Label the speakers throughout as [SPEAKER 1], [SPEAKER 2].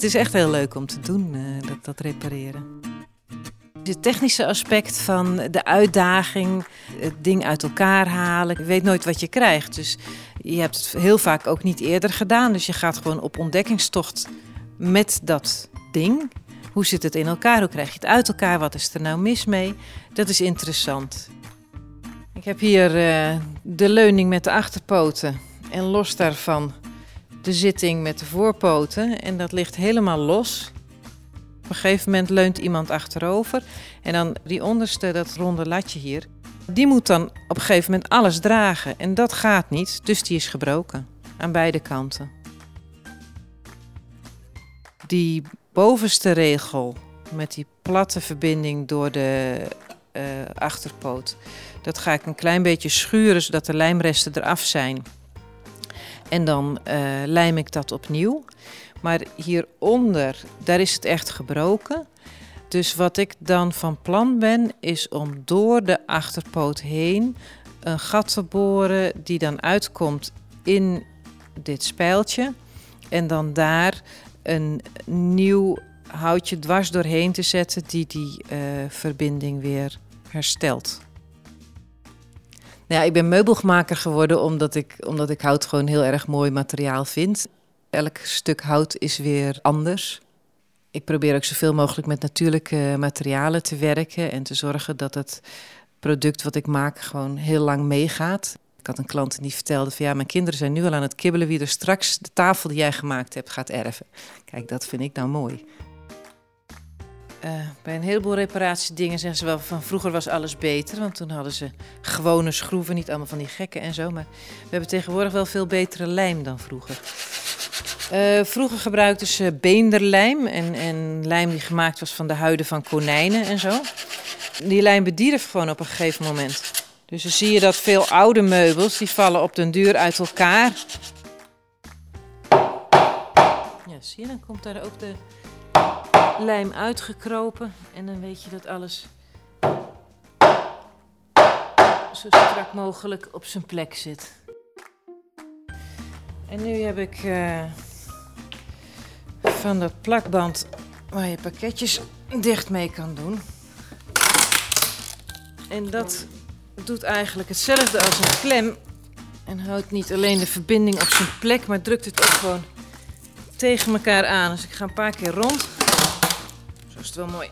[SPEAKER 1] Het is echt heel leuk om te doen, uh, dat, dat repareren. Het technische aspect van de uitdaging, het ding uit elkaar halen. Je weet nooit wat je krijgt. Dus je hebt het heel vaak ook niet eerder gedaan. Dus je gaat gewoon op ontdekkingstocht met dat ding. Hoe zit het in elkaar? Hoe krijg je het uit elkaar? Wat is er nou mis mee? Dat is interessant. Ik heb hier uh, de leuning met de achterpoten en los daarvan de zitting met de voorpoten. En dat ligt helemaal los. Op een gegeven moment leunt iemand achterover en dan die onderste, dat ronde latje hier, die moet dan op een gegeven moment alles dragen. En dat gaat niet, dus die is gebroken aan beide kanten. Die bovenste regel met die platte verbinding door de uh, achterpoot, dat ga ik een klein beetje schuren zodat de lijmresten eraf zijn. En dan uh, lijm ik dat opnieuw. Maar hieronder, daar is het echt gebroken. Dus wat ik dan van plan ben, is om door de achterpoot heen een gat te boren die dan uitkomt in dit spijltje. En dan daar een nieuw houtje dwars doorheen te zetten die die uh, verbinding weer herstelt. Nou ja, ik ben meubelmaker geworden omdat ik, omdat ik hout gewoon heel erg mooi materiaal vind. Elk stuk hout is weer anders. Ik probeer ook zoveel mogelijk met natuurlijke materialen te werken en te zorgen dat het product wat ik maak gewoon heel lang meegaat. Ik had een klant die vertelde van ja, mijn kinderen zijn nu al aan het kibbelen wie er straks de tafel die jij gemaakt hebt gaat erven. Kijk, dat vind ik nou mooi. Uh, bij een heleboel reparatiedingen zeggen ze wel van vroeger was alles beter. Want toen hadden ze gewone schroeven, niet allemaal van die gekken en zo. Maar we hebben tegenwoordig wel veel betere lijm dan vroeger. Uh, vroeger gebruikten ze beenderlijm en, en lijm die gemaakt was van de huiden van konijnen en zo. Die lijm bedierf gewoon op een gegeven moment. Dus dan zie je dat veel oude meubels, die vallen op den duur uit elkaar. Ja, zie je, dan komt daar ook de lijm uitgekropen. En dan weet je dat alles zo strak mogelijk op zijn plek zit. En nu heb ik uh, van dat plakband waar je pakketjes dicht mee kan doen. En dat doet eigenlijk hetzelfde als een klem. En houdt niet alleen de verbinding op zijn plek, maar drukt het ook gewoon tegen elkaar aan. Dus ik ga een paar keer rond. Is wel mooi.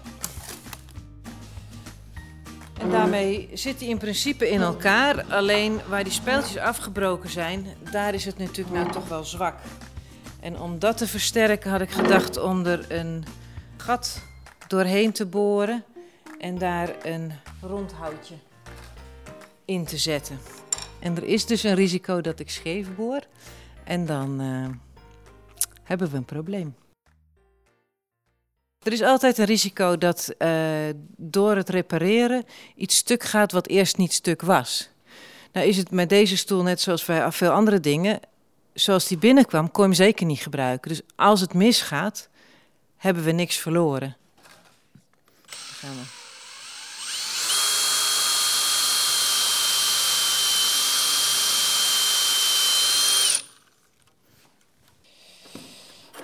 [SPEAKER 1] En daarmee zit hij in principe in elkaar. Alleen waar die spijltjes afgebroken zijn, daar is het natuurlijk nou toch wel zwak. En om dat te versterken had ik gedacht om er een gat doorheen te boren en daar een rond houtje in te zetten. En er is dus een risico dat ik scheef boor en dan uh, hebben we een probleem. Er is altijd een risico dat uh, door het repareren iets stuk gaat wat eerst niet stuk was. Nou is het met deze stoel net zoals bij veel andere dingen. Zoals die binnenkwam, kon je hem zeker niet gebruiken. Dus als het misgaat, hebben we niks verloren. gaan we.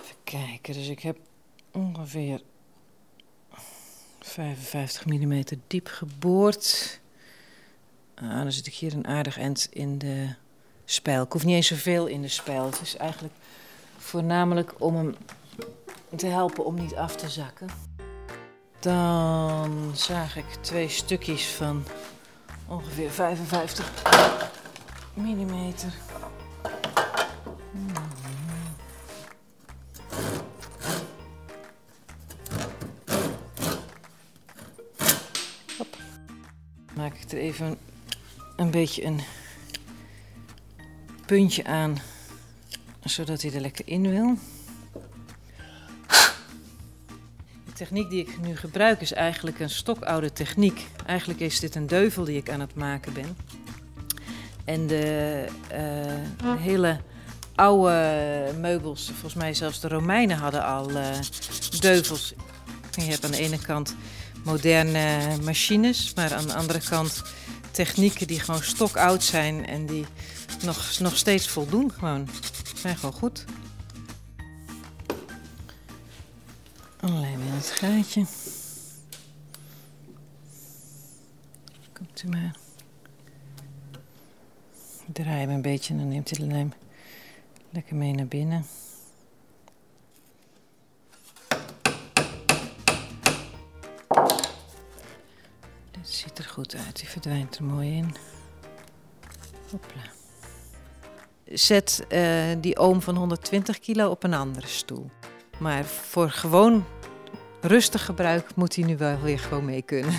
[SPEAKER 1] Even kijken, dus ik heb ongeveer 55 mm diep geboord. Ah, dan zit ik hier een aardig eind in de spijl. Ik hoef niet eens zoveel in de spijl. Het is eigenlijk voornamelijk om hem te helpen om niet af te zakken. Dan zaag ik twee stukjes van ongeveer 55 mm. Maak ik er even een beetje een puntje aan, zodat hij er lekker in wil. De techniek die ik nu gebruik is eigenlijk een stokoude techniek. Eigenlijk is dit een deuvel die ik aan het maken ben. En de, uh, hele oude meubels, volgens mij zelfs de Romeinen hadden al uh, deuvels. Je hebt aan de ene kant moderne machines, maar aan de andere kant technieken die gewoon stokoud zijn en die nog, nog steeds voldoen. Gewoon. Zijn gewoon goed. Alleen in het gaatje. Komt u maar. Draai hem een beetje en dan neemt hij de lijm lekker mee naar binnen. Ziet er goed uit, die verdwijnt er mooi in. Hopla. Zet uh, die oom van 120 kilo op een andere stoel. Maar voor gewoon rustig gebruik moet hij nu wel weer gewoon mee kunnen.